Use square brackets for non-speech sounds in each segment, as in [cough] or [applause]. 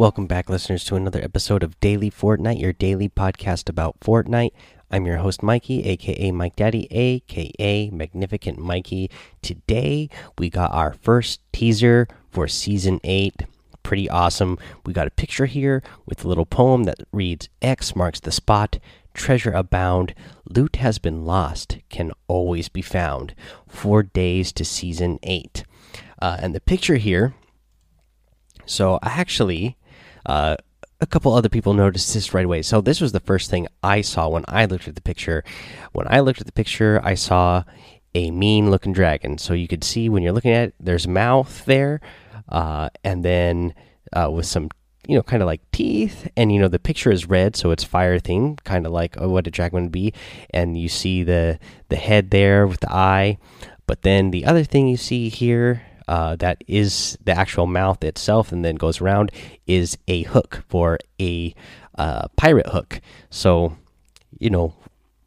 Welcome back, listeners, to another episode of Daily Fortnite, your daily podcast about Fortnite. I'm your host, Mikey, aka Mike Daddy, aka Magnificent Mikey. Today, we got our first teaser for Season 8. Pretty awesome. We got a picture here with a little poem that reads X marks the spot, treasure abound, loot has been lost, can always be found. Four days to Season 8. Uh, and the picture here. So, actually uh, a couple other people noticed this right away. So this was the first thing I saw when I looked at the picture. When I looked at the picture, I saw a mean looking dragon. So you could see when you're looking at it, there's mouth there, uh, and then uh, with some you know kind of like teeth and you know the picture is red so it's fire theme kind of like oh, what a dragon would be and you see the the head there with the eye but then the other thing you see here uh, that is the actual mouth itself and then goes around is a hook for a uh, pirate hook. So, you know,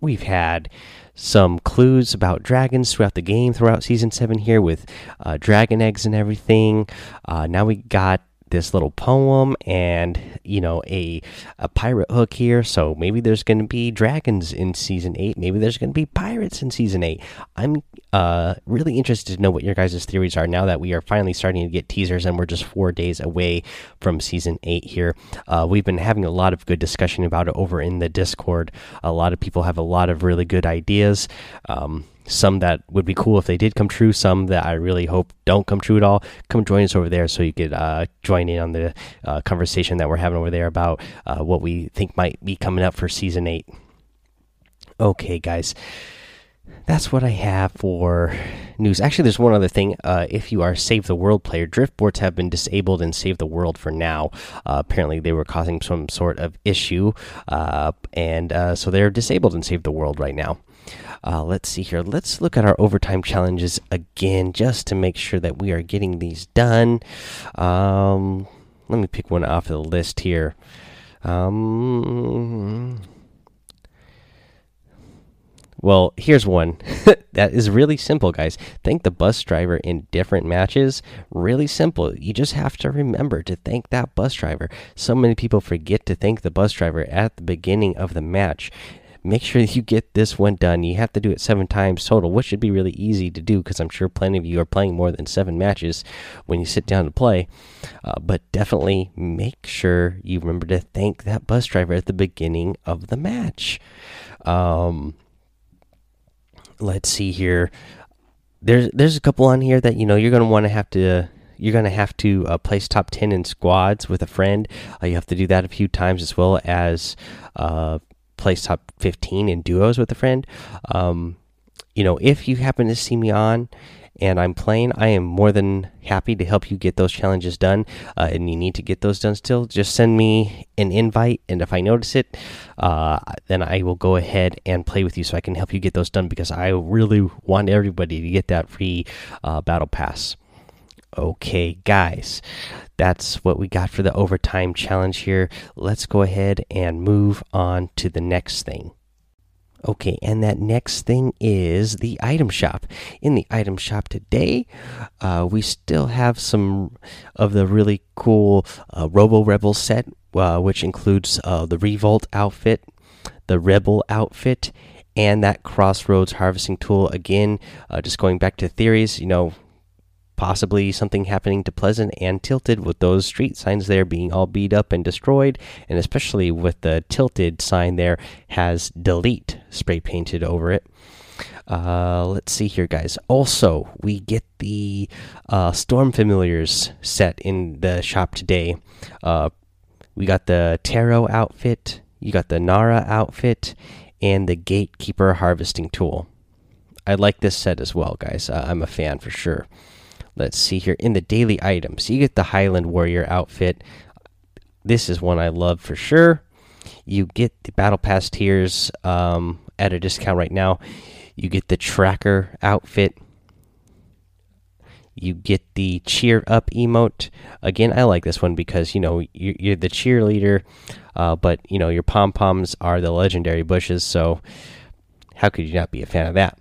we've had some clues about dragons throughout the game, throughout season seven here with uh, dragon eggs and everything. Uh, now we got this little poem and you know a a pirate hook here so maybe there's going to be dragons in season 8 maybe there's going to be pirates in season 8 i'm uh really interested to know what your guys' theories are now that we are finally starting to get teasers and we're just 4 days away from season 8 here uh, we've been having a lot of good discussion about it over in the discord a lot of people have a lot of really good ideas um, some that would be cool if they did come true, some that I really hope don't come true at all. Come join us over there so you could uh, join in on the uh, conversation that we're having over there about uh, what we think might be coming up for season eight. Okay, guys. That's what I have for news. Actually, there's one other thing. Uh, if you are Save the World player, drift boards have been disabled in Save the World for now. Uh, apparently, they were causing some sort of issue, uh, and uh, so they're disabled in Save the World right now. Uh, let's see here. Let's look at our overtime challenges again, just to make sure that we are getting these done. Um, let me pick one off the list here. Um, well, here's one [laughs] that is really simple, guys. Thank the bus driver in different matches. Really simple. You just have to remember to thank that bus driver. So many people forget to thank the bus driver at the beginning of the match make sure [laughs] you get this one done. You have to do it seven times total, which should be really easy to do because I'm sure plenty of you are playing more than seven matches when you sit down to play. Uh, but definitely make sure you remember to thank that bus driver at the beginning of the match. Um, let's see here. There's there's a couple on here that you know you're going to want to have to you're going to have to uh, place top 10 in squads with a friend. Uh, you have to do that a few times as well as uh, place top 15 in duos with a friend. Um, you know, if you happen to see me on and I'm playing, I am more than happy to help you get those challenges done. Uh, and you need to get those done still, just send me an invite. And if I notice it, uh, then I will go ahead and play with you so I can help you get those done because I really want everybody to get that free uh, battle pass. Okay, guys, that's what we got for the overtime challenge here. Let's go ahead and move on to the next thing. Okay, and that next thing is the item shop. In the item shop today, uh, we still have some of the really cool uh, Robo Rebel set, uh, which includes uh, the Revolt outfit, the Rebel outfit, and that Crossroads harvesting tool. Again, uh, just going back to theories, you know, possibly something happening to Pleasant and Tilted with those street signs there being all beat up and destroyed, and especially with the Tilted sign there has delete spray painted over it. Uh, let's see here, guys. Also, we get the uh, Storm Familiars set in the shop today. Uh, we got the Tarot outfit, you got the Nara outfit, and the Gatekeeper harvesting tool. I like this set as well, guys. Uh, I'm a fan for sure. Let's see here. In the daily items, you get the Highland Warrior outfit. This is one I love for sure. You get the Battle Pass tiers um, at a discount right now. You get the Tracker outfit. You get the Cheer Up emote. Again, I like this one because, you know, you're, the cheerleader, uh, but, you know, your pom poms are the legendary bushes. So, how could you not be a fan of that?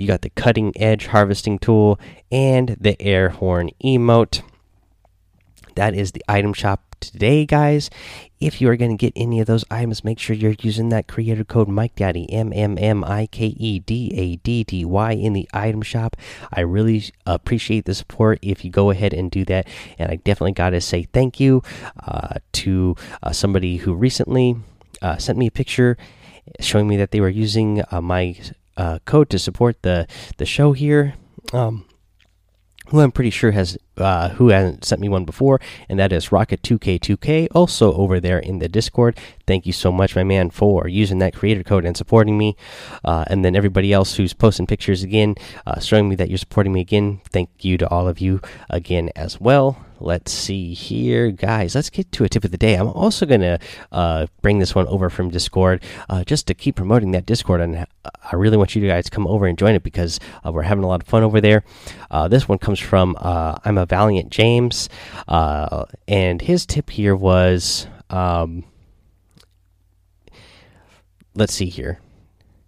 You got the cutting edge harvesting tool and the air horn emote. That is the item shop today, guys. If you are going to get any of those items, make sure you're using that creator code Mike Daddy M M M I K E D A D D Y in the item shop. I really appreciate the support if you go ahead and do that. And I definitely got to say thank you uh, to uh, somebody who recently uh, sent me a picture showing me that they were using uh, my uh, code to support the the show here. Um, who I'm pretty sure has uh, who hasn't sent me one before, and that is Rocket2K2K, also over there in the Discord. Thank you so much, my man, for using that creator code and supporting me. Uh, and then everybody else who's posting pictures again, uh, showing me that you're supporting me again. Thank you to all of you again as well. Let's see here, guys. Let's get to a tip of the day. I'm also going to uh, bring this one over from Discord uh, just to keep promoting that Discord. And I really want you guys to come over and join it because uh, we're having a lot of fun over there. Uh, this one comes from uh, I'm a Valiant James. Uh, and his tip here was um, let's see here.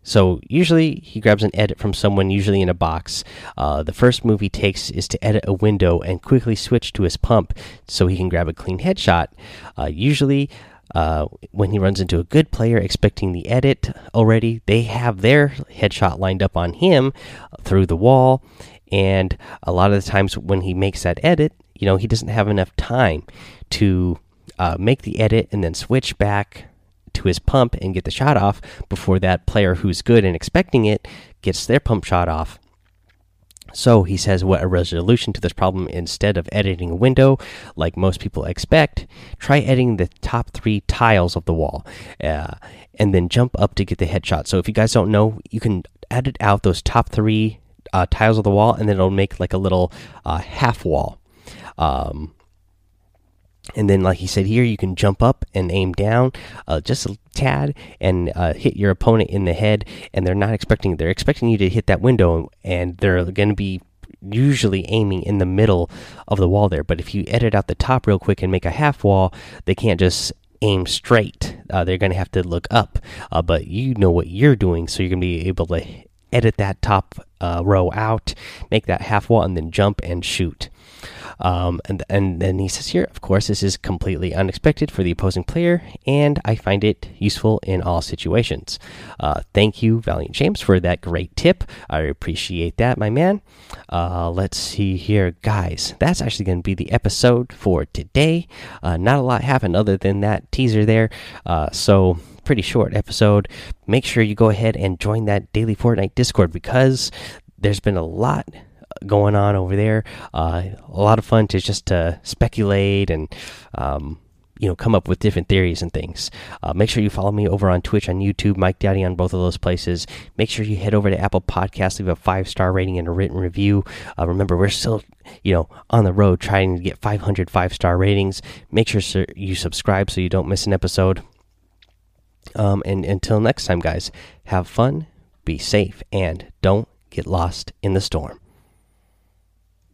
So usually he grabs an edit from someone, usually in a box. Uh, the first move he takes is to edit a window and quickly switch to his pump so he can grab a clean headshot. Uh, usually, uh, when he runs into a good player expecting the edit already, they have their headshot lined up on him through the wall. And a lot of the times when he makes that edit, you know, he doesn't have enough time to uh, make the edit and then switch back to his pump and get the shot off before that player who's good and expecting it gets their pump shot off. So he says, what a resolution to this problem instead of editing a window like most people expect, try editing the top three tiles of the wall uh, and then jump up to get the headshot. So if you guys don't know, you can edit out those top three uh, tiles of the wall and then it'll make like a little uh, half wall. Um, and then like he said here you can jump up and aim down uh, just a tad and uh, hit your opponent in the head and they're not expecting they're expecting you to hit that window and they're going to be usually aiming in the middle of the wall there. But if you edit out the top real quick and make a half wall they can't just aim straight. Uh, they're going to have to look up uh, but you know what you're doing so you're going to be able to edit that top uh, row out make that half wall and then jump and shoot um, and and then he says here, of course, this is completely unexpected for the opposing player, and I find it useful in all situations. Uh, thank you, Valiant James, for that great tip. I appreciate that, my man. Uh, let's see here, guys. That's actually going to be the episode for today. Uh, not a lot happened other than that teaser there. Uh, so pretty short episode. Make sure you go ahead and join that daily Fortnite Discord because there's been a lot going on over there. Uh, a lot of fun to just to speculate and um, you know come up with different theories and things. Uh, make sure you follow me over on Twitch, on YouTube, Mike Daddy on both of those places. Make sure you head over to Apple Podcasts, leave a five star rating and a written review. Uh, remember, we're still you know on the road trying to get 500 five star ratings. Make sure you subscribe so you don't miss an episode. Um, and until next time, guys, have fun, be safe, and don't get lost in the storm.